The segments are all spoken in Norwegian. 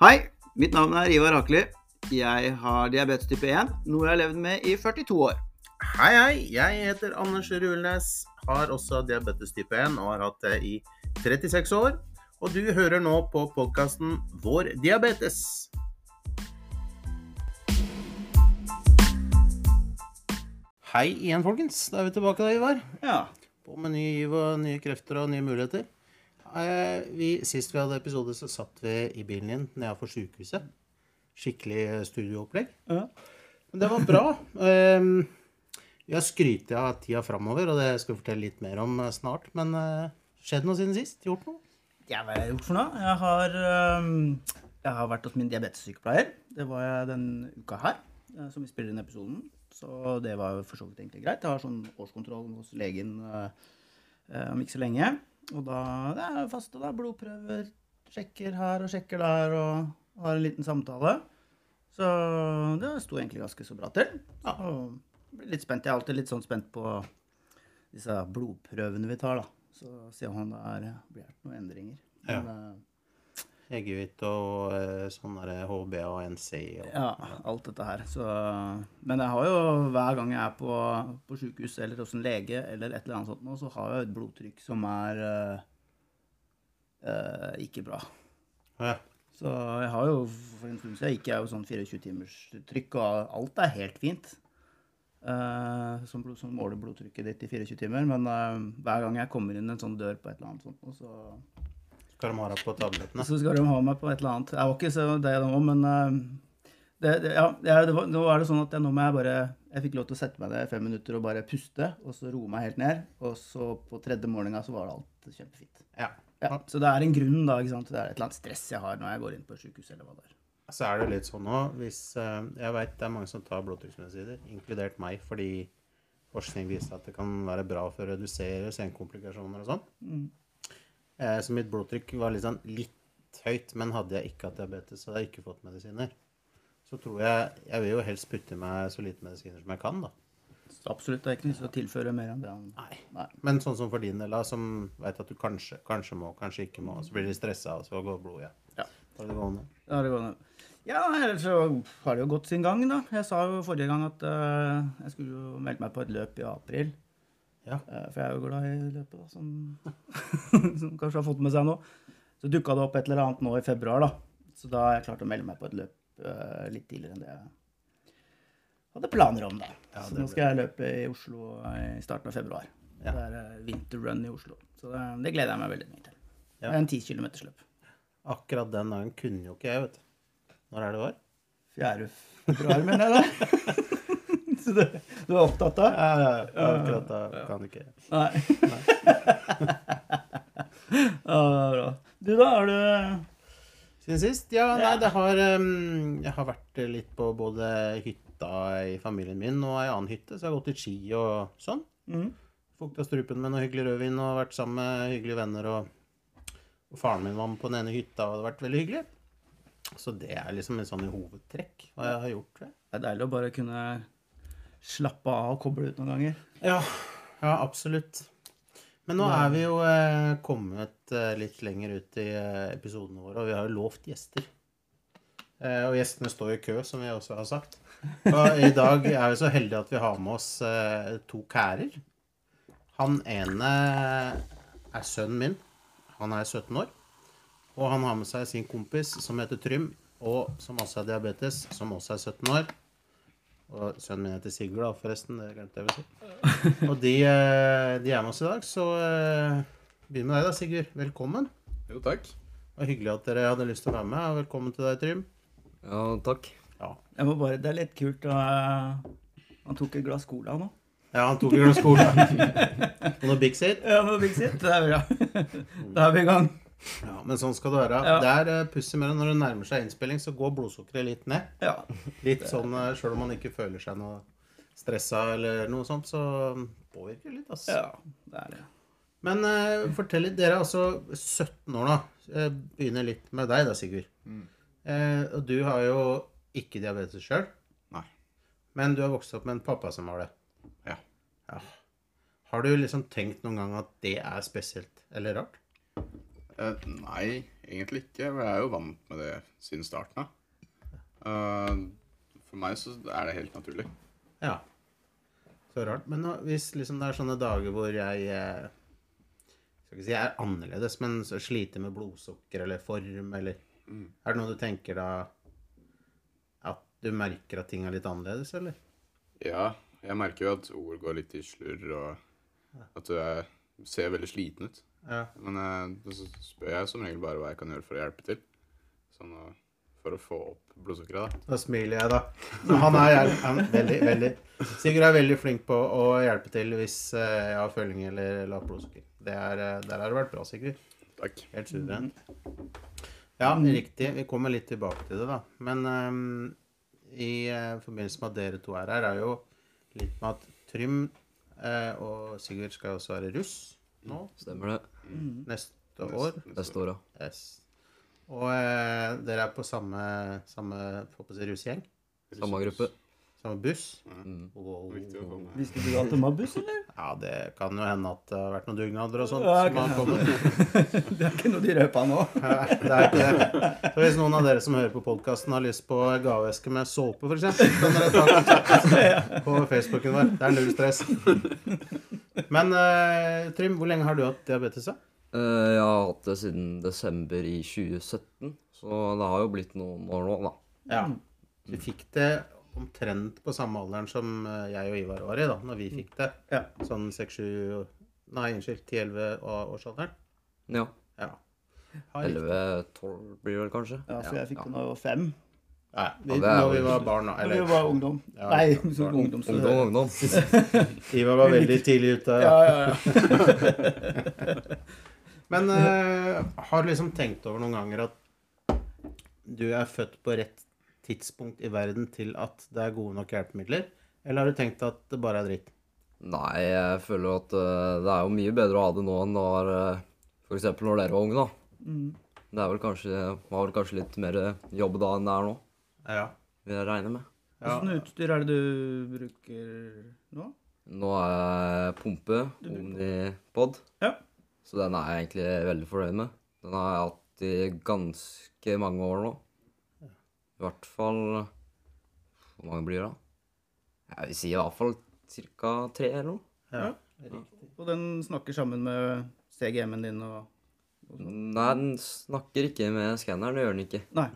Hei, mitt navn er Ivar Akeli. Jeg har diabetes type 1, noe jeg har levd med i 42 år. Hei, hei. Jeg heter Anders Rulnes. Har også diabetes type 1 og har hatt det i 36 år. Og du hører nå på podkasten Vår diabetes. Hei igjen, folkens. Da er vi tilbake da, Ivar. Ja. På med ny giv og nye krefter og nye muligheter. Eh, vi, sist vi hadde episode, så satt vi i bilen din nedenfor sykehuset. Skikkelig studioopplegg. Ja. Men det var bra. Um, vi har skrytt av tida framover, og det skal vi fortelle litt mer om eh, snart. Men skjedd noe siden sist? Gjort noe? Ja, hva har jeg gjort for noe? Jeg har, jeg har vært hos min diabetessykepleier. Det var jeg den uka her, som vi spiller inn episoden. Så det var for så vidt egentlig greit. Jeg har sånn årskontroll hos legen om ikke så lenge. Og da det er faste da, blodprøver. Sjekker her og sjekker der og har en liten samtale. Så det sto egentlig ganske så bra til. Ja, og blir litt spent. Jeg er alltid litt sånn spent på disse blodprøvene vi tar, da. Så se om det blir noen endringer. Ja. Men, eh, Eggehvit og uh, sånn HB og NC og ja, alt dette her. Så, men jeg har jo hver gang jeg er på, på sykehus eller hos en lege eller et eller annet sånt, nå, så har jeg et blodtrykk som er eh, eh, ikke bra. Ja. Så jeg har jo for en stund siden gikk jeg jo sånn 24 timers trykk, og alt er helt fint. eh, som, blod, som måler blodtrykket ditt i 24 timer. Men hver gang jeg kommer inn en sånn dør på et eller annet sånt, så Skal de ha deg på tablettene? så skal de ha meg på et eller annet. Jeg var ikke så det nå, men eh, det, det, ja, det var, nå er det sånn at jeg, nå må jeg bare Jeg fikk lov til å sette meg ned fem minutter og bare puste, og så roe meg helt ned. Og så på tredje morgenen så var det alt kjempefint. Ja. Ja, så det er en grunn, da. ikke sant? Det er et eller annet stress jeg har når jeg går inn på sykehus eller hva det er. Så er det litt sånn òg hvis eh, Jeg veit det er mange som tar blodtrykksmedisiner, inkludert meg, fordi forskning viser at det kan være bra for å redusere senkomplikasjoner og sånn. Mm. Eh, så mitt blodtrykk var litt, sånn litt høyt, men hadde jeg ikke hatt diabetes, så hadde jeg ikke fått medisiner. Så tror jeg Jeg vil jo helst putte i meg så lite medisiner som jeg kan, da. Så absolutt. Det er ikke noe å tilføre mer enn det. Nei. Nei. Men sånn som for din del, da, som veit at du kanskje, kanskje må, kanskje ikke må, så blir de stressa, og så går blodet igjen. Ja. Da er det gående. Ja, det gående. Ja, ellers så har det jo gått sin gang, da. Jeg sa jo forrige gang at uh, jeg skulle jo melde meg på et løp i april. Ja. Eh, for jeg er jo glad i løpet, da, som, som kanskje har fått med seg nå. Så dukka det opp et eller annet nå i februar, da. Så da har jeg klart å melde meg på et løp uh, litt tidligere enn det jeg hadde planer om, da. Ja, så nå skal jeg løpe i Oslo i starten av februar. Ja. Det er eh, vinterrun i Oslo. Så det, det gleder jeg meg veldig mye til. Ja. Det er en 10 kilometersløp. Akkurat den dagen kunne jo ikke jeg, vet du. Når er det år? 4. februar, mener jeg da. Så du, du er opptatt av? Ja, ja, ja. Akkurat da kan du ikke. Nei. ja, det bra. Du da, har du Siden sist? Ja, nei, det har um, Jeg har vært litt på både hytta i familien min og ei annen hytte, så jeg har gått i ski og sånn. Mm. Fukta strupen med noe hyggelig rødvin og vært sammen med hyggelige venner. Og, og faren min var med på den ene hytta, og det har vært veldig hyggelig. Så det er liksom en sånn i hovedtrekk hva jeg har gjort. tror jeg. Det er deilig å bare kunne slappe av og koble ut noen ganger. Ja, ja absolutt. Men nå er vi jo eh, kommet eh, litt lenger ut i eh, episodene våre, og vi har jo lovt gjester. Eh, og gjestene står i kø, som vi også har sagt. Og i dag er vi så heldige at vi har med oss eh, to kærer. Han ene er sønnen min. Han er 17 år. Og han har med seg sin kompis som heter Trym, og som også har diabetes, som også er 17 år. Og sønnen min heter Sigurd, da, forresten. Det glemte jeg å si. Og de, eh, de er med oss i dag, så eh, begynn med deg da, Sigurd. Velkommen. Jo, takk. Det var hyggelig at dere hadde lyst til å være med. og Velkommen til deg, Trym. Ja, takk. Ja, Jeg må bare, Det er litt kult. å, eh, han tok et glass cola nå. ja han tok et glass cola. Og noe Big Sit. Ja, noe Big Sit. Det er bra. Da er vi i gang. Ja, men sånn skal det være. Ja. Det er uh, pussig med det når det nærmer seg innspilling, så går blodsukkeret litt ned. Ja. Litt sånn uh, sjøl om man ikke føler seg noe stressa eller noe sånt, så påvirker det litt, altså. ja, det er det. Men uh, fortell litt. Dere er altså 17 år, nå. Jeg begynner litt med deg da, Sigurd. Eh, og du har jo ikke diabetes sjøl. Men du har vokst opp med en pappa som har det. Ja. Ja. Har du liksom tenkt noen gang at det er spesielt eller rart? Eh, nei, egentlig ikke. Jeg er jo vant med det siden starten av. Uh, for meg så er det helt naturlig. Ja. Så rart. Men nå, hvis liksom det er sånne dager hvor jeg eh, skal ikke si jeg er annerledes, men så sliter med blodsukker eller form, eller Er det noe du tenker da At du merker at ting er litt annerledes, eller? Ja, jeg merker jo at ord går litt i slurr, og at du er, ser veldig sliten ut. Ja. Men eh, så spør jeg som regel bare hva jeg kan gjøre for å hjelpe til. Sånn å- for å få opp blodsukkeret, da. Da smiler jeg, da. Han er, han veldig, veldig Sigurd er veldig flink på å hjelpe til hvis eh, jeg har føling eller lavt blodsukker. Det er, eh, der har det vært bra, Sigurd. Takk. Helt suverent. Ja, riktig. Vi kommer litt tilbake til det, da. Men um, i eh, forbindelse med at dere to er her, er jo litt med at Trym uh, og Sigurd skal også være russ nå Stemmer det. neste år. Neste år, ja. Yes. Og eh, dere er på samme, samme får på å? Samme gruppe. Samme buss? Mm. Wow. Med. Visste du at de har buss, eller? Ja, det kan jo hende at det har vært noen dugnader og sånt. Ja, som har kommet. Det er ikke noe de røpa nå. Ja, det er ikke det. Så hvis noen av dere som hører på podkasten har lyst på gaveeske med såpe, f.eks., kan dere ta kontakt på Facebooken vår. Det er null stress. Men uh, Trym, hvor lenge har du hatt diabetes? da? Uh, Jeg har hatt det siden desember i 2017, så det har jo blitt noen år nå, da. Ja. Du fikk det omtrent på samme alderen som eh, jeg og Ivar var i, da når vi fikk det. Ja. Sånn 6-7 Nei, unnskyld, 10-11 årsalderen. Ja. Ja. Har- 11-12 blir det vel kanskje. Ja, for jeg fikk det da jeg var fem. Nei, vi, Ja, når vi var barn, da. når vi var ungdom. Ja, Nei, ja, så ungdom. Så Ungdom, ungdom. Ivar var veldig tidlig ute. Ja, ja, ja. Men uh, har du liksom tenkt over noen ganger at du er født på rett tidspunkt i verden til at det er gode nok hjelpemidler? Eller har du tenkt at det bare er dritt? Nei, jeg føler jo at eh, det er jo mye bedre å ha det nå enn det var uh, f.eks. når dere var unge, da. Mm. Det er vel kanskje, var vel kanskje litt mer jobb da enn det er nå, Ja. vil jeg regne med. ja. Hvordan utstyr er det du bruker nå? Nå er jeg pumpe, Omnipod. Ja. Så den er jeg egentlig veldig fornøyd med. Den har jeg hatt i ganske mange år nå. I hvert fall Hvor mange blir det? da? Jeg vil si i hvert fall ca. tre eller noe. ja. Og den snakker sammen med CGM-en din og Nei, den snakker ikke med skanneren, det gjør den ikke. Nei.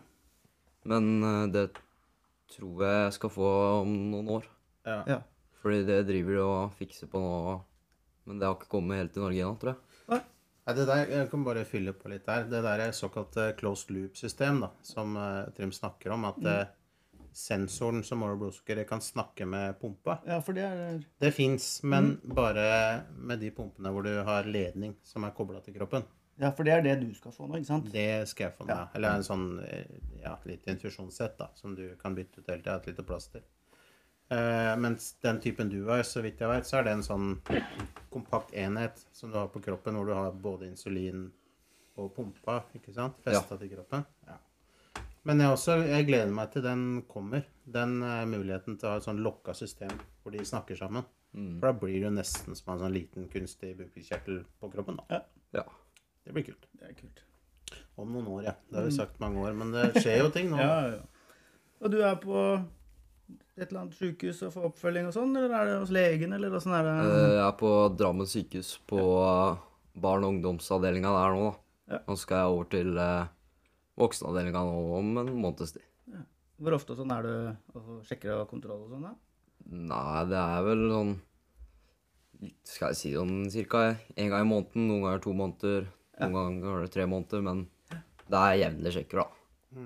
Men eh, det tror jeg jeg skal få om noen år. ja. Ja. Fordi det driver de og fikser på nå. Men det har ikke kommet helt til Norge ennå, tror jeg. Nei, det der, jeg kan bare fylle på litt der. Det der er såkalt eh, closed loop-system, da, som eh, Trym snakker om. At mm. sensoren som måler blodsukkeret, kan snakke med pumpa. Ja, for det er Det fins, men bare med de pumpene hvor du har ledning som er kobla til kroppen. Ja, for det er det du skal få nå, ikke sant? Det skal jeg få med. Eller en sånn eh, ja, litt infusjonssett da, som du kan bytte ut hele tida. Et lite plaster. Eh, mens den typen du har, så vidt jeg vet, så er det en sånn kompakt enhet som du har på kroppen, hvor du har både insulin og pumpa, ikke sant? Festa til kroppen. Ja. Men jeg, også, jeg gleder meg til den kommer. Den uh, muligheten til å ha et sånn lokka system hvor de snakker sammen. Mm. For da blir det jo nesten som en sånn liten kunstig bukspyttkjertel på kroppen. da. Ja. Det blir kult. Det er kult. Om noen år, ja. Det har vi sagt mange år. Men det skjer jo ting nå. Ja, ja. Og du er på et eller annet sykehus og få oppfølging og sånn, eller er det hos legen, eller åssen er det? Eh, Jeg er på Drammen sykehus på ja. barn- og ungdomsavdelinga der nå, da. Ja. Nå skal jeg over til eh, voksenavdelinga nå om en måneds tid. Hvor ofte og sånn er du og sjekker og kontroll og sånn, da? Nei, det er vel sånn Skal jeg si sånn cirka én gang i måneden. Noen ganger to måneder. Noen ganger er tre måneder. Men det er jevnlig sjekker, da. Ja.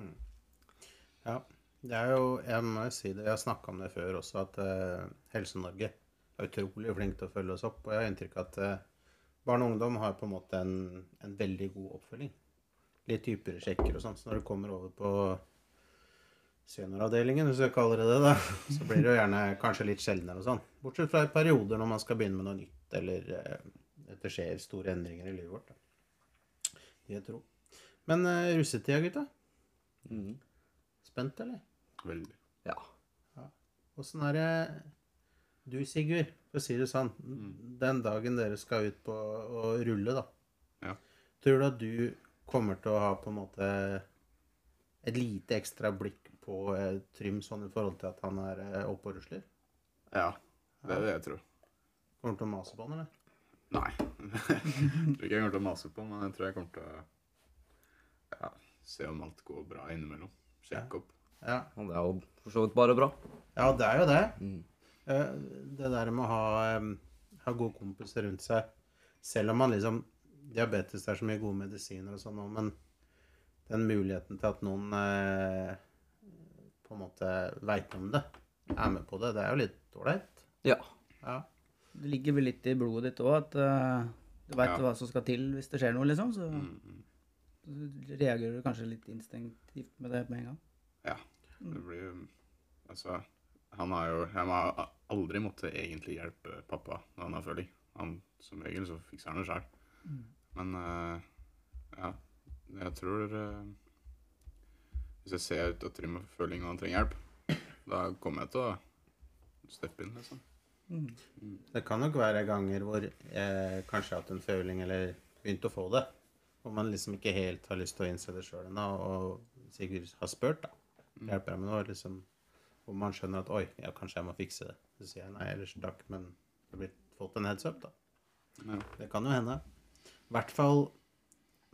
Det er jo, jeg må jo si det, jeg har snakka om det før også, at uh, Helse-Norge er utrolig flink til å følge oss opp. Og jeg har inntrykk av at uh, barn og ungdom har på en måte en, en veldig god oppfølging. Litt dypere sjekker og sånn. Så når du kommer over på senioravdelingen, hvis jeg kaller det det, da, så blir det jo gjerne kanskje litt sjeldnere og sånn. Bortsett fra i perioder når man skal begynne med noe nytt, eller eh, det skjer store endringer i livet vårt. Da. Jeg tror. Men uh, russetida, gutta? Mm. Spent, eller? Veldig. Ja. Åssen er det du, Sigurd, for å si det sånn, den dagen dere skal ut på å rulle, da. Ja. Tror du at du kommer til å ha på en måte et lite ekstra blikk på eh, Trym sånn i forhold til at han er eh, oppe og rusler? Ja, det er det jeg tror. Kommer du til å mase på han, eller? Nei. jeg tror ikke jeg kommer til å mase på, men jeg tror jeg kommer til å ja, se om alt går bra innimellom. Sjekke opp. Ja. Og det er jo for så vidt bare bra. ja, det er jo det. Mm. Eh, Det der med å ha, ha gode kompiser rundt seg Selv om man liksom Diabetes er så mye gode medisiner og sånn men den muligheten til at noen eh, på en måte veit om det, er med på det, det er jo litt ålreit. Ja. Ja. Det ligger vel litt i blodet ditt òg, at eh, du veit Ja. hva som skal til hvis det skjer noe, liksom. Så, Mm, mm. så reagerer du kanskje litt instinktivt med det med en gang. Ja. Det blir jo Altså, han har jo Han har aldri måttet egentlig hjelpe pappa når han har føling. Han, som regel så fikser han det sjøl. Men uh, ja, jeg tror uh, Hvis jeg ser ut at Trym har føling og han trenger hjelp, da kommer jeg til å steppe inn, liksom. Det kan nok være ganger hvor jeg kanskje har hatt en føling eller begynt å få det, hvor man liksom ikke helt har lyst til å innse det sjøl ennå, og sikkert har spurt, da. Hjelper jeg med noe? Liksom, hvor man skjønner at oi, ja, kanskje jeg må fikse det. Så sier jeg nei, ellers takk, men det har blitt, fått en heads up, da. Ja. Det kan jo hende. I hvert fall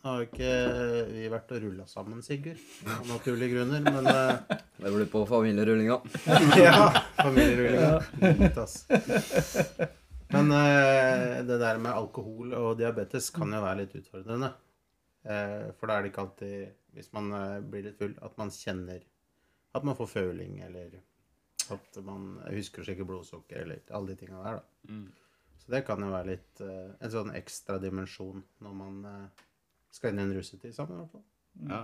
har ikke vi vært og rulla sammen, Sigurd, av naturlige grunner, men uh... Det blir på familierullinga. ja, familierullinga. Ja. Men uh, det der med alkohol og diabetes kan jo være litt utfordrende. Uh, for da er det ikke alltid, hvis man blir litt full, at man kjenner at man får føling, eller at man husker å sjekke blodsukker, eller alle de tinga der, da. Mm. Så det kan jo være litt uh, en sånn ekstra dimensjon når man uh, skal inn i en russetid sammen, i hvert fall. ja.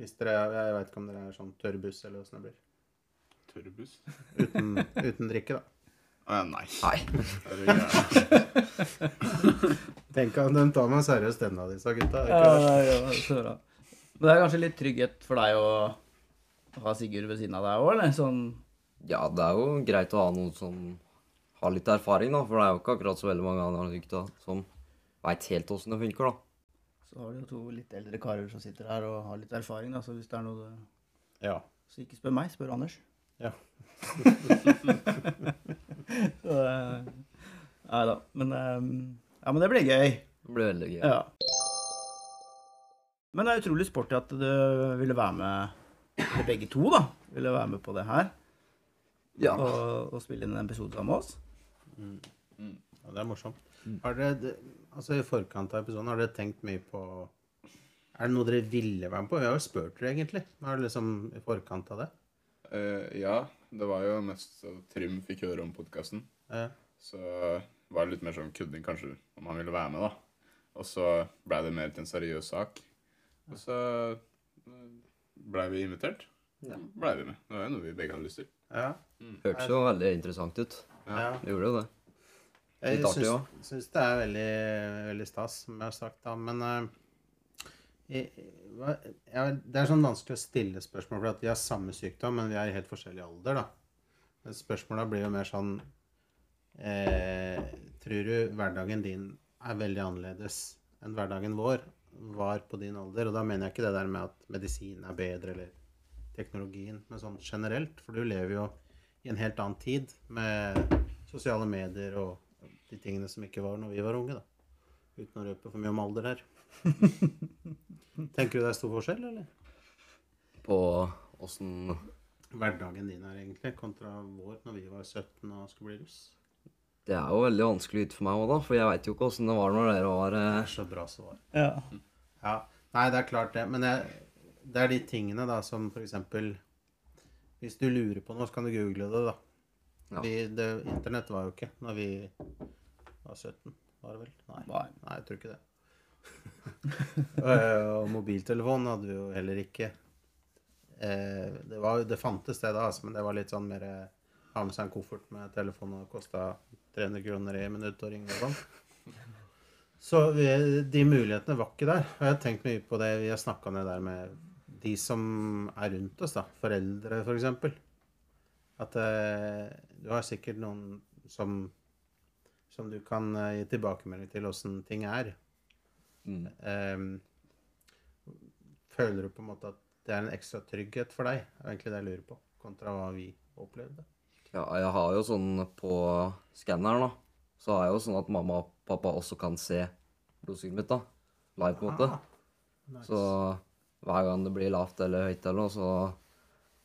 Hvis dere, Jeg veit ikke om dere er sånn tørrbuss, eller åssen det blir. Tørrbuss? Uten, uten drikke, da. Å ja, nei. Nei. Tenk at de tar meg seriøst, denne av disse gutta. Ja, ja, bra. Det er kanskje litt trygghet for deg å ha Sigurd ved siden av deg òg, eller? Sånn Ja, det er jo greit å ha noen som har litt erfaring, da. For det er jo ikke akkurat så veldig mange andre gutta som veit helt åssen det funker, da. Så har du jo to litt eldre karer som sitter her og har litt erfaring, da, så hvis det er noe du Ja. Så ikke spør meg, spør Anders. Ja. så, eh, Nei da. Men eh, Ja, men det blir gøy. Det blir veldig gøy. Ja. Men det er utrolig sporty at du ville være med, eller begge to, da, ville være med på det her. Ja. Og, og spille inn en episode sammen med oss. ja, det er morsomt. Har dere, altså I forkant av episoden, har dere tenkt mye på Er det noe dere ville være med på? Vi har jo spurt dere, egentlig. Er det liksom i forkant av det? Uh, ja, det var jo mest så Trym fikk høre om podkasten. Uh. Så var det litt mer sånn kødding, kanskje om han ville være med, da. Og så blei det mer til en seriøs sak. Og så blei vi invitert. Ja. Blei vi med. Det var jo noe vi begge hadde lyst til. ja. Hørtes jo veldig interessant ut. ja. Det gjorde jo det. Jeg Litt artig syns, også. syns det er veldig, veldig stas, som jeg har sagt da. Men uh, jeg, hva- ja, det er sånn vanskelig å stille spørsmål, for at vi har samme sykdom, men vi er i helt forskjellig alder, da. Men spørsmåla blir jo mer sånn eh, Tror du hverdagen din er veldig annerledes enn hverdagen vår var på din alder? Og da mener jeg ikke det der med at medisin er bedre, eller teknologien, men sånn generelt. For du lever jo i en helt annen tid med sosiale medier og de tingene som ikke var når vi var unge, da. Uten å røpe for mye om alder her. Tenker du det er stor forskjell, eller? På åssen Hverdagen din her, egentlig, kontra vår når vi var 17 og skulle bli russ. Det er jo veldig vanskelig ut for meg òg, da. For jeg veit jo ikke åssen det var når dere var Det eh, er så bra svar. Ja. Ja. Nei, det er klart det. Men jeg, det er de tingene da som for eksempel Hvis du lurer på noe, så kan du google det, da. Ja. Vi, det, Internett var jo ikke når vi var 17, var det vel? Nei, Nei. Nei jeg tror ikke det. Eh, og mobiltelefon hadde vi jo heller ikke. Eh, det, var, det fantes det da, altså, men det var litt sånn mer eh, Ha med seg en koffert med telefon og kosta 300 kroner i minuttet å ringe og sånn. Så vi, de mulighetene var ikke der. Og jeg har tenkt mye på det. Vi har snakka ned der med de som er rundt oss, da. Foreldre, f.eks. For eksempel. At eh, du har sikkert noen som som du kan eh, gi tilbakemelding til åssen ting er. mm. Ehm, føler du på en måte at det er en ekstra trygghet for deg? Det er egentlig det jeg lurer på, kontra hva vi opplevde. Ja, jeg har jo sånn på skanneren, da. Så har jeg jo sånn at mamma og pappa også kan se blodsukkeret mitt, da. Live, på en måte. Ah, nice. Så hver gang det blir lavt eller høyt eller noe, så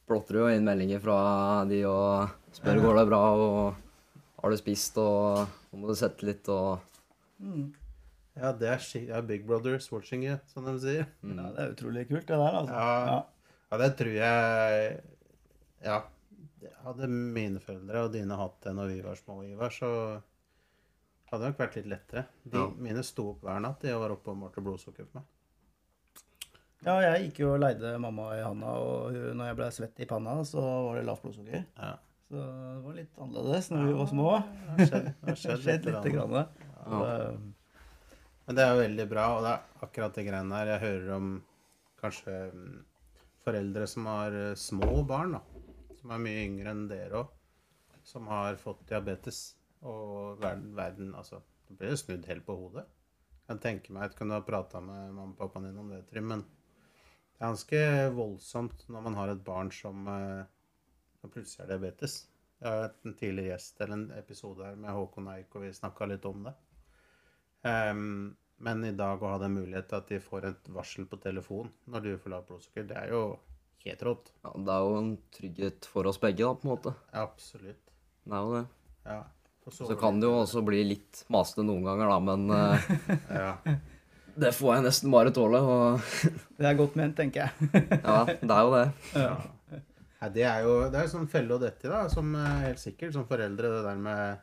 plotter det jo inn meldinger fra de og spør går det bra og har du spist og nå må du sette litt og Mm. Ja, det er, ja, Big Brothers watching you, som de sier. mm. Ja, det er utrolig kult, det der, altså. Ja. Ja, det tror jeg Ja. Hadde mine foreldre og dine hatt det når vi var små, Ivar, så hadde det nok vært litt lettere. De, Ja. Mine sto opp hver natt de og var oppe og målte blodsukker for meg. Ja, jeg gikk jo og leide mamma i handa, og hun- når jeg ble svett i panna, så var det lavt blodsukker. Ja. Så det var litt annerledes når vi var små. Det har skjedd, det har skjedd skjedde litt lite grann. grann. Ja. Men det er jo veldig bra, og det er akkurat de greiene her. Jeg hører om kanskje mm, foreldre som har eh, små barn, da. Som er mye yngre enn dere òg. Som har fått diabetes. Og verden, verden altså Det blir jo snudd helt på hodet. Jeg kan tenke meg at du kunne ha prata med mamma og pappaen din om det, Trym, men det er ganske voldsomt når man har et barn som, eh, som plutselig har diabetes. Jeg har hatt en tidligere gjest eller en episode her med Håkon Eik, og vi snakka litt om det. Um, men i dag å ha den mulighet til at de får et varsel på telefon når du får lavt blodsukker, det er jo helt rått. ja, Det er jo en trygghet for oss begge, da, på en måte. Absolutt. Det er jo det. Ja. Så kan det jo også bli litt masete noen ganger, da, men eh, Ja. det får jeg nesten bare tåle. Og Det er godt ment, tenker jeg. ja, det er jo det. ja. Ja, det er jo det er sånn felle å dette i, da, som eh, helt sikkert som foreldre, det der med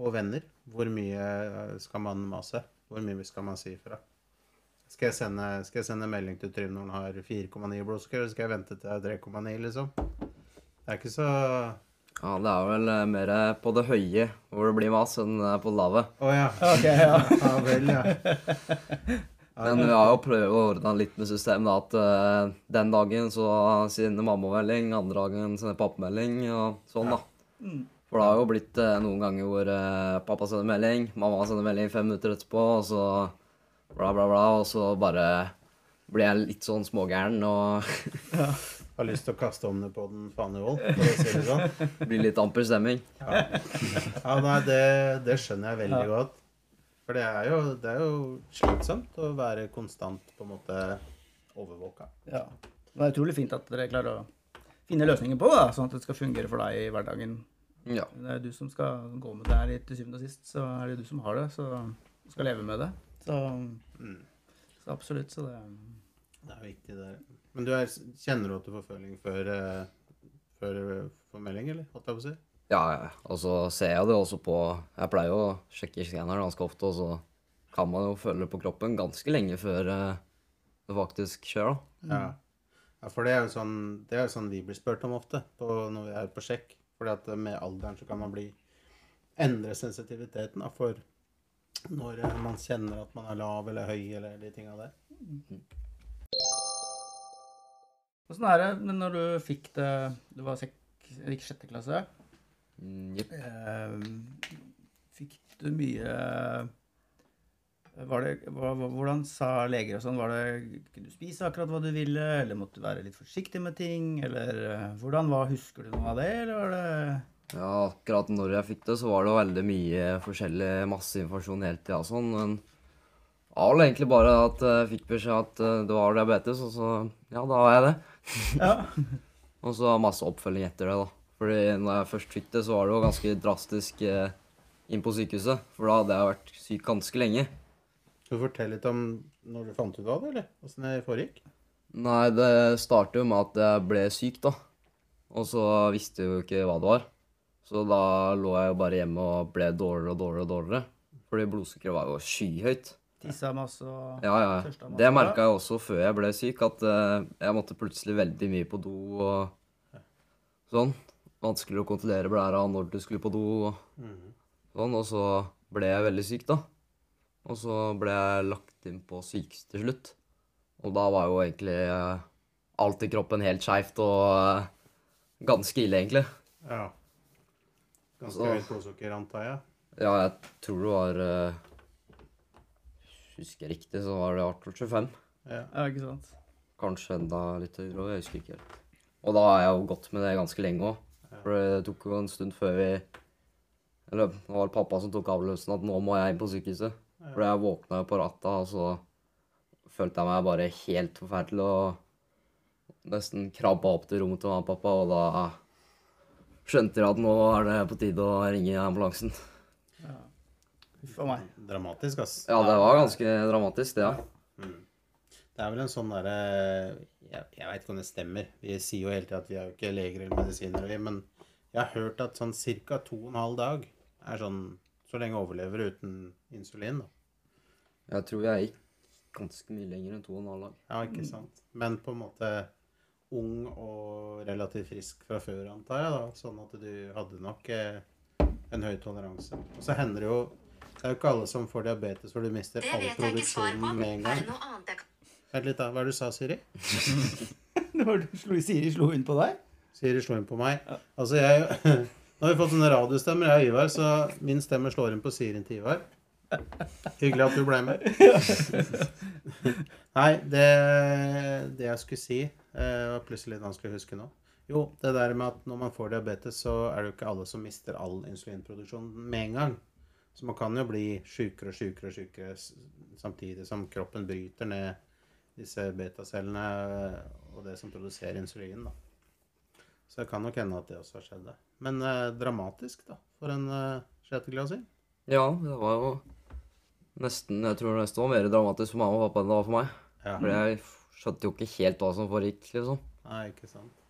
Og venner. Hvor mye eh, skal man mase? Hvor mye skal man si fra? Skal jeg sende, skal jeg sende melding til Trym når han har 4,9 blodsukker, eller skal jeg vente til det er 3,9, liksom? Det er ikke så Ja, det er vel eh, mer på det høye hvor det blir mas, enn eh, på det lave. Å ja. Ok, ja. Ja vel, ja. Men vi har jo prøvd å ordne litt med systemet, da, at uh, den dagen så sender mamma melding, andre dagen sender pappa melding, og sånn, da. Mm. For det har jo blitt uh, noen ganger hvor uh, pappa sender melding, mamma sender melding fem minutter etterpå, og så bla, bla, bla, og så bare blir jeg litt sånn smågæren og Har lyst til å kaste om det på den vold, for å si det sånn. blir litt amper stemning. Ja, ja nei, det, det skjønner jeg veldig Ja. godt. For det er, jo, det er jo slitsomt å være konstant på en måte overvåka. ja. Det er utrolig fint at dere klarer å finne løsninger på det, sånn at det skal fungere for deg i hverdagen. Ja. Det er jo du som skal gå med det her til syvende og sist, så er det du som har det, så du skal leve med det. Så, Mm. så absolutt, så det Det er viktig, det. Men du er, kjenner du at du får føling før, eh, før eh, melding, eller? Holdt jeg på å si? Ja, ja. og så ser jeg det også på Jeg pleier jo å sjekke skanneren ganske ofte, og så kan man jo føle det på kroppen ganske lenge før eh, det faktisk skjer, da. Ja. ja, for det er jo sånn, det er jo sånn vi blir spurt om ofte på, når vi er på sjekk. Fordi at med alderen så kan man bli endre sensitiviteten da, for når eh, man kjenner at man er lav eller høy eller de tinga der. Åssen er det men når du fikk det Du var sek, gikk sjette klasse. Mm, yep. Eh, fikk du mye var det, Hvordan sa leger og sånn? Var det Kunne du spise akkurat hva du ville, eller måtte du være litt forsiktig med ting? Eller eh, hvordan var, Husker du noe av det, eller var det Ja, akkurat når jeg fikk det, så var det veldig mye forskjellig, masse informasjon hele tida og sånn. Men det var vel egentlig bare at jeg fikk beskjed at eh, det var diabetes, og så ja, da har jeg det. Ja. Og så masse oppfølging etter det, da. Fordi når jeg først fikk det, så var det jo ganske drastisk eh, inn på sykehuset. For da hadde jeg vært syk ganske lenge. Skal du fortelle litt om når du fant ut av det, eller? Åssen det foregikk? Nei, det startet jo med at jeg ble syk, da. Og så visste jeg jo ikke hva det var. Så da lå jeg jo bare hjemme og ble dårligere og dårligere og dårligere. Fordi blodsukkeret var jo skyhøyt. Tissa masse og Ja, ja. Tørsta masse, Det merka jeg også før jeg ble syk, at eh, jeg måtte plutselig veldig mye på do og sånn. Vanskelig å kontrollere blæra når du skulle på do og sånn. Og så ble jeg veldig syk, da. Og så ble jeg lagt inn på sykehus til slutt. Og da var jo egentlig eh, alt i kroppen helt skeivt og eh, ganske ille, egentlig. Ja. Ganske Så- høyt blodsukker, antar jeg. Ja, jeg tror det var uh, Husker jeg riktig, så var det i hvert fall 25. Ja. Ja, ikke sant. Kanskje enda litt høyere jeg husker ikke helt. Og da har jeg jo gått med det ganske lenge òg. For det tok jo en stund før vi Eller det var pappa som tok avløsen at nå må jeg inn på sykehuset. For jeg våkna jo på ratta, og så følte jeg meg bare helt forferdelig og nesten krabba opp til rommet til mamma og pappa, og da skjønte at nå er det på tide å ringe ambulansen. Huff a meg. Dramatisk, ass. Ja, det var ganske dramatisk, det, ja. Det er vel en sånn derre jeg, jeg veit ikke om det stemmer. Vi sier jo hele tida at vi er jo ikke leger eller medisinere, vi, men jeg har hørt at sånn ca. to og en halv dag er sånn så lenge overlever uten insulin. da. Jeg tror jeg gikk ganske mye lenger enn to og en halv dag. Ja, ikke sant. Men på en måte ung og relativt frisk fra før, antar jeg. da, Sånn at du hadde nok eh, en høy toleranse. Og så hender det jo Det er jo ikke alle som får diabetes hvor du mister all produksjonen med en gang. det Vent litt, da. Hva er det du sa, Siri? Når du slo, Siri slo inn på deg? Siri slo inn på meg. Altså, jeg Nå har vi fått sånne radiostemmer, jeg og Ivar, så min stemme slår inn på Sirien til Ivar. Hyggelig at du ble med. Nei, det, det jeg skulle si, eh, var plutselig litt vanskelig å huske nå. Jo, det der med at når man får diabetes, så er det jo ikke alle som mister all insulinproduksjon med en gang. Så man kan jo bli sjukere og sjukere og sjukere samtidig som kroppen bryter ned disse betacellene eh, og det som produserer insulin. da. Så det kan nok hende at det også har skjedd. Men eh, dramatisk, da, for en eh, sjetteklassing. Ja, det var jo nesten Jeg tror nesten var mer dramatisk for mamma og pappa enn det var for meg. Ja. For jeg skjønte jo ikke helt hva som foregikk, liksom. Nei, ikke sant.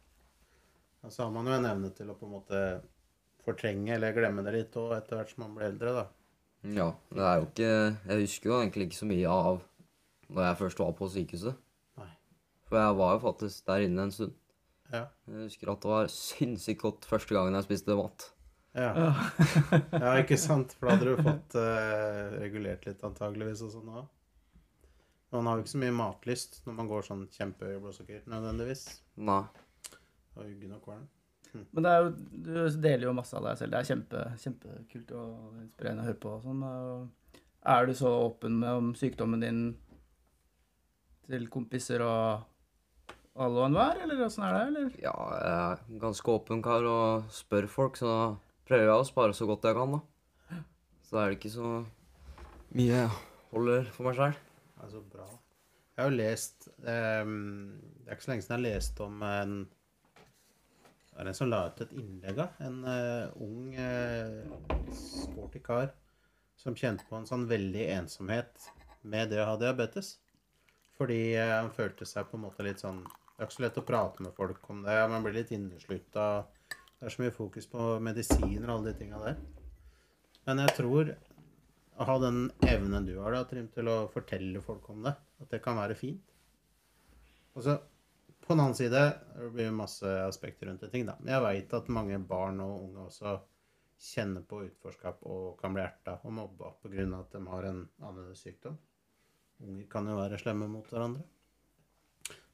Og så har man jo en evne til å på en måte fortrenge eller glemme det litt òg etter hvert som man blir eldre, da. Ja, det er jo ikke Jeg husker jo egentlig ikke så mye av når jeg først var på sykehuset. Nei. For jeg var jo faktisk der inne en stund. Ja. Jeg husker at det var sinnssykt godt første gangen jeg spiste mat. Ja, ja ikke sant? For da hadde du fått uh, regulert litt antageligvis og sånn òg. Man har jo ikke så mye matlyst når man går sånn kjempehøy blodsukker nødvendigvis. Nei. Og uggen og kvalm. Men det er jo, du deler jo masse av deg selv. Det er kjempe, kjempekult og inspirerende å høre på. og Sånn. Er du så åpen med om sykdommen din til kompiser og alle og enhver, eller åssen er det? eller? Ja, jeg er ganske åpen kar og spør folk, så prøver jeg å spare så godt jeg kan, da. Så da er det ikke så mye jeg holder for meg sjøl. Altså, så bra. Jeg har jo lest ehm, Det er ikke så lenge siden jeg leste om en Det er en som la ut et innlegg av en uh, ung, uh, sporty kar som kjente på en sånn veldig ensomhet med det å ha diabetes. Fordi uh, han følte seg på en måte litt sånn Det er ikke så lett å prate med folk om det. Man blir litt inneslutta. Det er så mye fokus på medisiner og alle de tinga der. Men jeg tror å ha den evnen du har da, Trym, til å fortelle folk om det, at det kan være fint. Og så på den annen side det blir masse aspekter rundt det ting, da. Men jeg veit at mange barn og unge også kjenner på utforskap og kan bli erta og mobba pga. at de har en annerledes sykdom. Unger kan jo være slemme mot hverandre.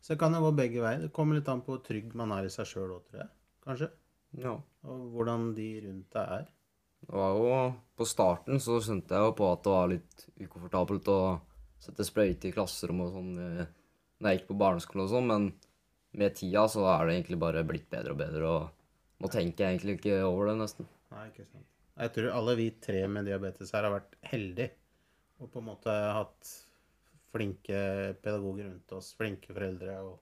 Så det kan jo gå begge veier. Det kommer litt an på hvor trygg man er i seg sjøl òg, tror jeg. Kanskje. Ja. Og hvordan de rundt deg er. Det var jo På starten så skjønte jeg jo på at det var litt ukomfortabelt å sette sprøyte i klasserommet og sånn eh, når jeg gikk på barneskolen og sånn, men med tida så er det egentlig bare blitt bedre og bedre, og nå tenker jeg egentlig ikke over det, nesten. Nei, ikke sant. Jeg tror alle vi tre med diabetes her har vært heldige og på en måte hatt flinke pedagoger rundt oss, flinke foreldre og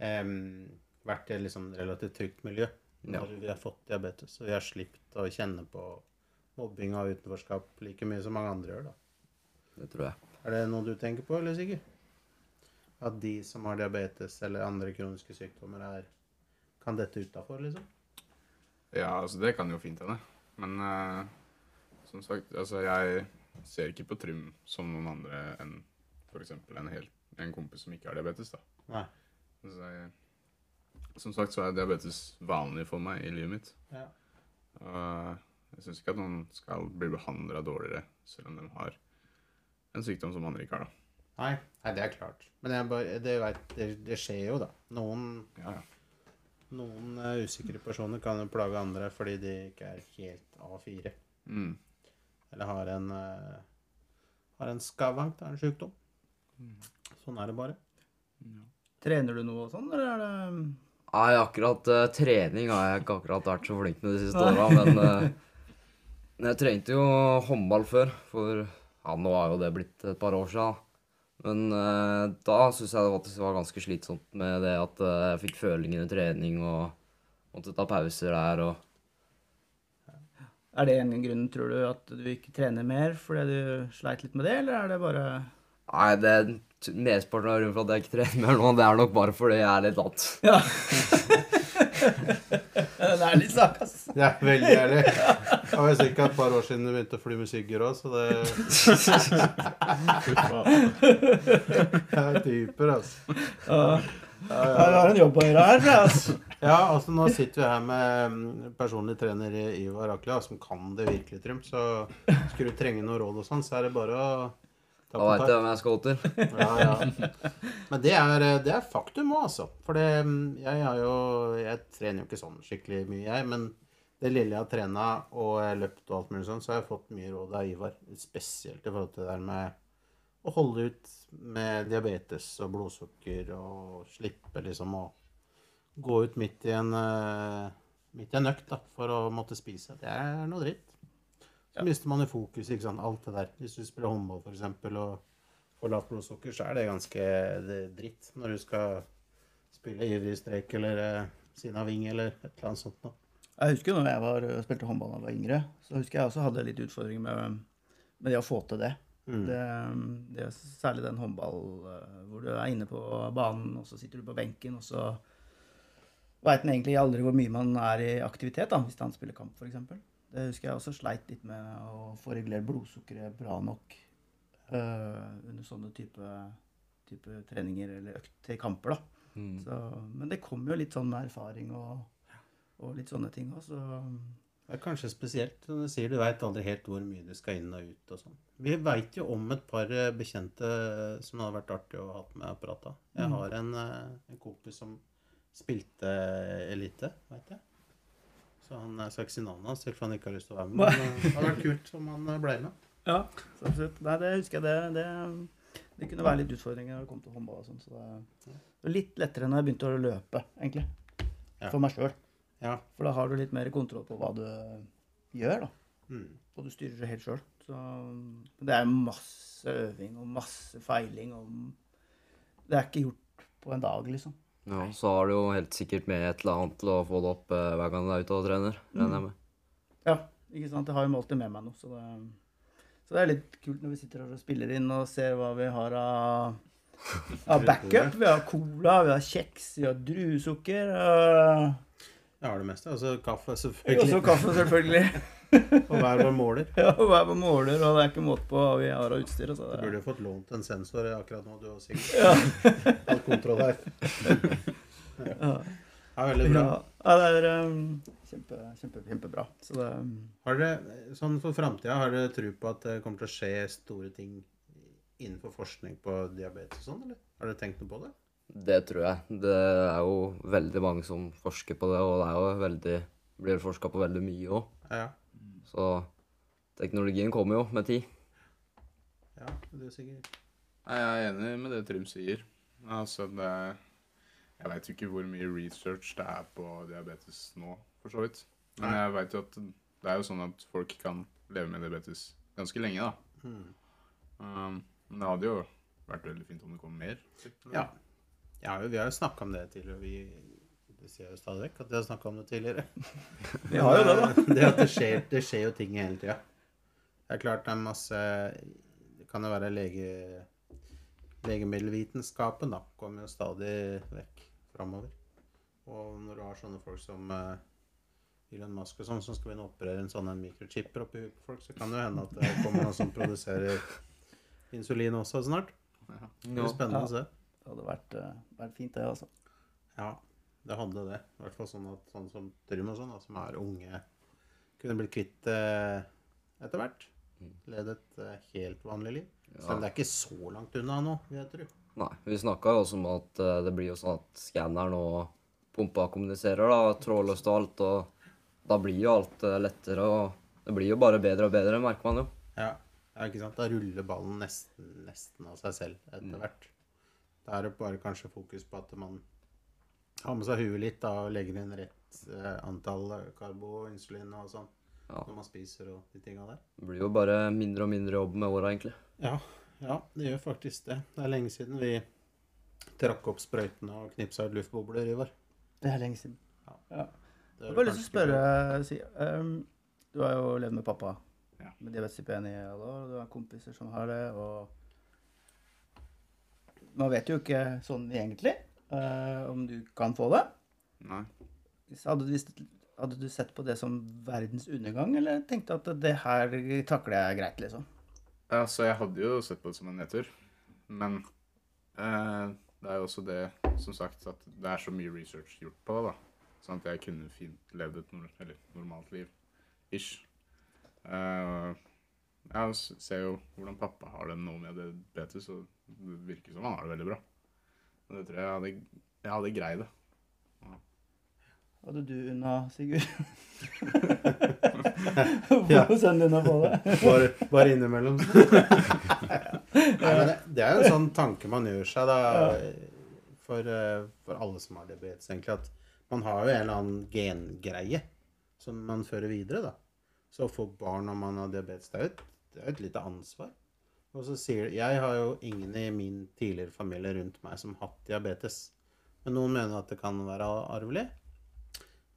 um, vært i et liksom relativt trygt miljø når vi har fått diabetes. Og vi har sluppet å kjenne på mobbing og utenforskap like mye som mange andre gjør. da. Det tror jeg. Er det noe du tenker på, eller Sigurd? At de som har diabetes eller andre kroniske sykdommer, er, kan dette utafor, liksom? Ja, altså det kan jo fint hende. Men uh, som sagt, altså jeg ser ikke på Trym som noen andre enn f.eks. En, helt- en kompis som ikke har diabetes. da. Nei. Så jeg, som sagt så er diabetes vanlig for meg i livet mitt. Ja. Uh, jeg syns ikke at noen skal bli behandla dårligere selv om de har en sykdom som andre ikke har. da. Nei, nei, det er klart. Men jeg bare, det, vet, det, det skjer jo, da. Noen, Ja, ja. noen uh, usikre personer kan jo plage andre fordi de ikke er helt A4. Mm. Eller har en, uh, har en skavank, da, en sykdom. Sånn er det bare. Trener du noe og sånn, eller er det Nei, akkurat uh, trening har jeg ikke akkurat vært så flink med de siste åra, men uh, jeg trente jo håndball før, for ja, nå har jo det blitt et par år siden. Men uh, da syns jeg det faktisk var ganske slitsomt med det at jeg fikk føling under trening og måtte ta pauser der og Er det en grunn, tror du, at du ikke trener mer fordi du sleit litt med det, eller er det bare Nei, det mesteparten av grunnen for at jeg ikke trener nå, det er nok bare fordi jeg er litt lat. Ja. det er litt sak, ass. Det er veldig ærlig. Det var ca. et par år siden du begynte å fly med Sigurd òg, så det Det er typer, altså. Ja. Jeg har en jobb å gjøre her, altså. Ja, altså nå sitter vi her med mm, personlig trener Ivar Akla, som kan det virkelig, Trym. Så skulle du trenge noe råd og sånn, så er det bare å Da veit jeg hvem jeg skal til. Ja, ja. Men det er, det er faktum òg, altså. For det, jeg har jo Jeg trener jo ikke sånn skikkelig mye, jeg. Men det lille jeg har trena og løpt og alt mulig sånn, så har jeg fått mye råd av Ivar. Spesielt i forhold til det der med å holde ut med diabetes og blodsukker og slippe liksom å gå ut midt i en eh, midt i en økt da, for å måtte spise. Det er noe dritt. Så mister man jo fokus, ikke sant. Alt det der. Hvis du spiller håndball for eksempel, og får lavt blodsukker, så er det ganske dritt når du skal spille ivrig strek eller eh, siden av ving eller et eller annet sånt noe. Jeg husker når jeg var, spilte håndball da jeg var yngre, så husker jeg også hadde litt utfordringer med, med det å få til det. Mm. Det, det er særlig den håndball eh, hvor du er inne på banen, og så sitter du på benken, og så veit en egentlig aldri hvor mye man er i aktivitet, da, hvis han spiller kamp, f.eks. Det husker jeg også sleit litt med å få regulert blodsukkeret bra nok uh, under sånne type, type treninger eller økt til kamper, da. Mm. Så, men det kommer jo litt sånn med erfaring og, og litt sånne ting òg, så Det er kanskje spesielt. Du sier, du veit aldri helt hvor mye du skal inn og ut og sånn. Vi veit jo om et par eh, bekjente eh, som det hadde vært artig å ha med og prate Jeg Mm. har en, en kompis som spilte elite, veit jeg. Så han er ikke si navnet hans, om han ikke har lyst til å være med. Men eh, det hadde vært kult om han eh, ble med. Ja, absolutt. Nei, det husker jeg. Det, det, det kunne være litt utfordringer når det kom til håndball og sånn. Så det var litt lettere når jeg begynte å løpe, egentlig. For meg sjøl. Ja. For da har du litt mer kontroll på hva du gjør, da. Mm. Og du styrer det helt sjøl. Så det er masse øving og masse feiling og Det er ikke gjort på en dag, liksom. Ja, så har du jo helt sikkert med et eller annet til å få det opp eh, hver gang du er ute og trener, regner jeg med. Ja, ikke sant. Jeg har jo alltid med meg noe, så det, så det er litt kult når vi sitter her og spiller inn og ser hva vi har av, av backup. Vi har cola, vi har kjeks, vi har druesukker. øh, Jeg har det meste. Altså kaffe, selvfølgelig. Også kaffe, selvfølgelig. Og hver vår måler. Ja, og hver på måler, og det er ikke måte på hva vi har av utstyr. Altså. Du burde jo fått lånt en sensor akkurat nå, du har sikkert all kontroll her. ja. Ja, veldig bra. Ja, ja, det er um, kjempe, kjempe, kjempebra. Så det um, Har dere, sånn for framtida, har dere tro på at det kommer til å skje store ting innenfor forskning på diabetes og sånn, eller? Har dere tenkt noe på det? Det tror jeg. Det er jo veldig mange som forsker på det, og det er jo veldig blir forska på veldig mye òg. Ja, Så teknologien kommer jo med tid. ja det er sikkert Nei, Jeg er enig med det Trym sier. Altså, det Jeg veit jo ikke hvor mye research det er på diabetes nå, for så vidt. Men Nei. jeg veit jo at det er jo sånn at folk kan leve med diabetes ganske lenge, da. Mm. Um, men det hadde jo vært veldig fint om det kom mer. Ja. ja. Vi har jo snakka om det tidligere. Vi, det sier jeg jo stadig vekk at jeg har snakka om det tidligere. Vi har jo det, da. det at det skjer, det skjer jo ting hele tida. Det er klart det er masse Det kan jo være lege, legemiddelvitenskapen, da. Kommer jo stadig vekk framover. Og når du har sånne folk som eh, Elon Musk og sånn, som skal begynne å operere en sånn mikrochipper oppi huet på folk, så kan det jo hende at det kommer noen som produserer insulin også snart. Ja. Det blir spennende å se. Det hadde vært, uh, vært fint, det, altså. Ja, det hadde det. I hvert fall sånn at sånn som Trym og sånn, som er unge, kunne blitt kvitt det etter hvert. Lede et eh, helt vanlig liv. Selv om det er ikke så langt unna nå, vil jeg tro. Nei, vi snakka jo også om at eh, det blir jo sånn at skanneren og pumpa kommuniserer, da, trådløst og alt, og da blir jo alt eh, lettere, og det blir jo bare bedre og bedre, merker man jo. Ja. ja, ikke sant? Da ruller ballen nesten, nesten av seg selv etter hvert. Da er det bare kanskje fokus på at man har med seg huet litt da, og legger inn rett eh, antall karbo, insulin og sånn Ja. når man spiser og de tinga der. Det blir jo bare mindre og mindre jobb med åra, egentlig. Ja, ja, det gjør faktisk det. Det er lenge siden vi trakk opp sprøytene og knipsa ut luftbobler, Ivar. Det er lenge siden. Det Jeg er har bare lyst til å spørre, si, um, Du har jo levd med pappa Ja. med diabetes type 1 i alle år, og du har kompiser som har det, og Man vet jo ikke sånn egentlig eh, om du kan få det. Nei. Hadde du, visst- hadde du sett på det som verdens undergang, eller tenkte at det her takler jeg greit, liksom? Ja, så jeg hadde jo sett på det som en nedtur. Men uh, det er jo også det, som sagt, at det er så mye research gjort på det, da. Sånn at jeg kunne fint levd et normalt liv. Ish. Uh, jeg ser jo hvordan pappa har det nå med diabetes, og det virker som han har det veldig bra. Og det tror jeg jeg hadde, jeg hadde greid det. Hadde du unna, Sigurd? Ja. Få unna på det? Bare, bare innimellom. Nei, men det, det er jo en sånn tanke man gjør seg da, for, eh, for alle som har diabetes, egentlig, at man har jo en eller annen gengreie som man fører videre. da. Så å få barn når man har diabetes, det er jo et, det er et lite ansvar. Og så sier Jeg har jo ingen i min tidligere familie rundt meg som har hatt diabetes. Men noen mener at det kan være arvelig.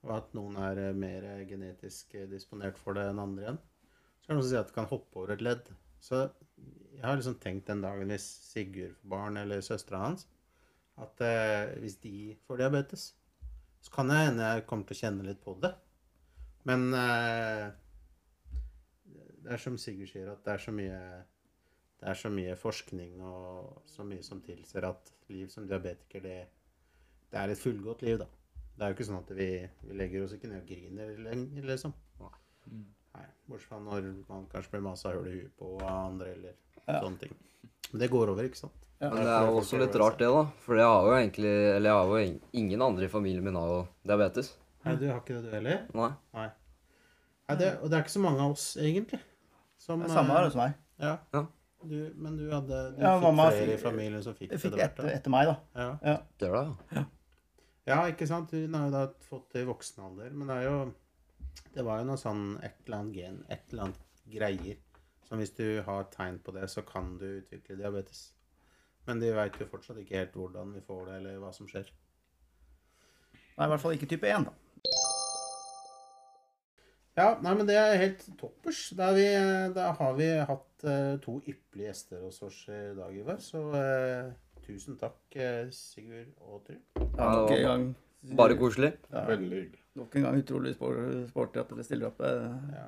Og at noen er eh, mer genetisk eh, disponert for det enn andre igjen. Så kan noen som si at det kan hoppe over et ledd. Så jeg har liksom tenkt den dagen hvis Sigurd får barn, eller søstera hans, at eh, hvis de får diabetes, så kan det hende jeg kommer til å kjenne litt på det. Men eh, det er som Sigurd sier, at det er så mye det er så mye forskning og så mye som tilsier at liv som diabetiker, det, det er et fullgodt liv, da. Det er jo ikke sånn at vi, vi legger oss ikke ned og griner lenger, liksom. Nei, bortsett fra når man kanskje blir masa hull i huet på av andre, eller Ja. sånne ting. Men det går over, ikke sant? Ja. Men det er jo også litt rart, det, da. For jeg har jo egentlig Eller jeg har jo ingen andre i familien min har jo diabetes. Nei, du har ikke det du heller? Nei. Nei. Nei det, og det er ikke så mange av oss, egentlig. Som, Det er samme her hos meg. Ja. Ja. Du, men du hadde du Ja, fikk mamma flere i familien som fikk fikk etter det hvert. etter, etter meg, da. Ja. Ja. Det ja. ja, ikke sant? Hun har jo da fått det i voksen alder. Men det er jo Det var jo noe sånn et eller annet gen, et eller annet greier. Som hvis du har tegn på det, så kan du utvikle diabetes. Men de veit jo fortsatt ikke helt hvordan vi får det, eller hva som skjer. Nei, i hvert fall ikke type 1, da. Ja, nei, men det er helt toppers. Da, vi, da har vi hatt eh, to ypperlige gjester hos oss i dag, Ivar. Så eh, tusen takk, eh, Sigurd og Trym. Ja, nok en gang. Bare koselig. Ja, Veldig hyggelig. nok en gang utrolig spor- sporty at dere stiller opp. Ja.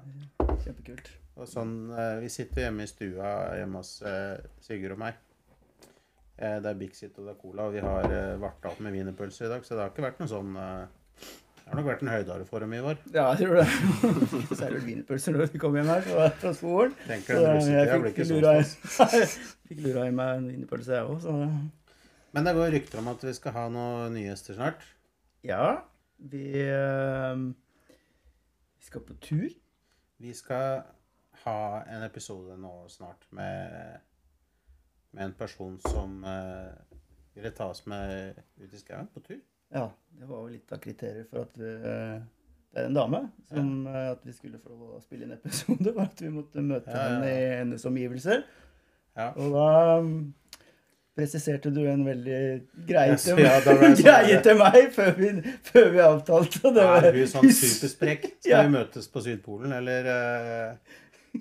Kjempekult. Og sånn, Vi sitter hjemme i stua hjemme hos Sigurd og meg. Eh, det er Bixit og det er Cola, og vi har varta opp med wienerpølse i dag. Så det har ikke vært noe sånn Det har nok vært en høydare for dem, Ivar. Ja, jeg tror det. Så er det wienerpølser når vi kommer hjem her fra, fra skolen. Tenker Så jeg, jeg fikk ikke lura, jeg, fikk lura i meg en wienerpølse, jeg òg, Men det går rykter om at vi skal ha noen nye gjester snart. Ja. Vi, eh, vi skal på tur. Vi skal ha en episode nå snart med, med en person som eh, ville ta oss med ut i skauen på tur. Ja, det var jo litt av kriteriet for at eh, det er en dame som eh, at vi skulle få lov å spille inn episode, var at vi måtte møte Ja, ja, henne i hennes omgivelser. Ja. Og da um, presiserte du en veldig greie Ja, til, jeg sånn- greie til meg før vi, før vi avtalte. det var- Er hun sånn supersprekk? Skal vi møtes på Sydpolen, eller eh,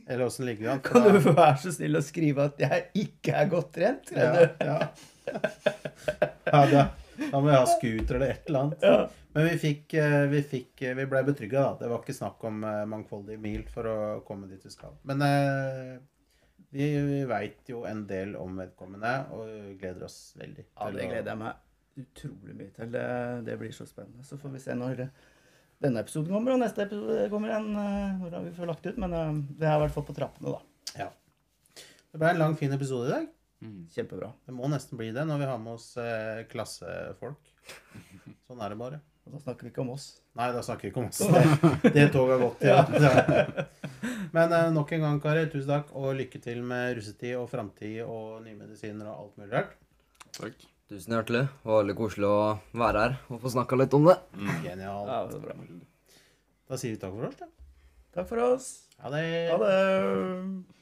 Eller åssen ligger vi an? Kan du være så snill å skrive at jeg ikke er godt trent? Ja, ja. ja da, da må vi ha scooter eller et eller annet. Ja. Men vi fikk, eh, vi, fikk, eh, vi ble betrygga, da. Det var ikke snakk om eh, mangfoldige mil for å komme dit vi skal. Men vi, vi veit jo en del om vedkommende, og gleder oss veldig. Ja, det gleder jeg meg utrolig mye til. Det, det blir så spennende. Så får vi se når denne episoden kommer, og neste episode kommer eh, når vi får lagt ut. Men det er i hvert fall på trappene, da. Ja. Det ble en lang, fin episode i dag. Kjempebra. Det må nesten bli det når vi har med oss eh, klassefolk. Sånn er det bare. Og da snakker vi ikke om oss. Nei, da snakker vi ikke om oss. Det, det toget har gått, ja. ja. Men eh, nok en gang, Kari, tusen takk, og lykke til med russetid og framtid og nye medisiner og alt mulig rart. Takk. Tusen hjertelig. Det var veldig koselig å være her og få snakka litt om det. Genialt. Ja, det bra. Da sier vi takk for oss, da. Takk for oss. Ha det. Ha det.